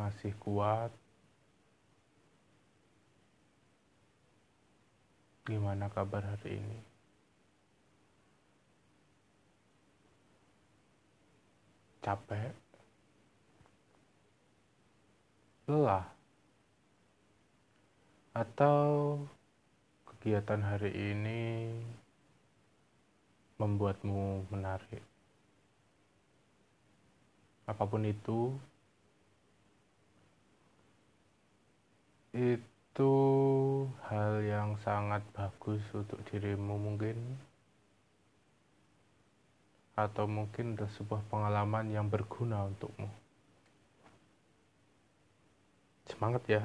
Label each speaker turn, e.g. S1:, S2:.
S1: masih kuat? Gimana kabar hari ini? Capek? Lelah? Atau kegiatan hari ini membuatmu menarik? Apa pun itu, itu hal yang sangat bagus untuk dirimu mungkin. Atau mungkin ada sebuah pengalaman yang berguna untukmu. Semangat ya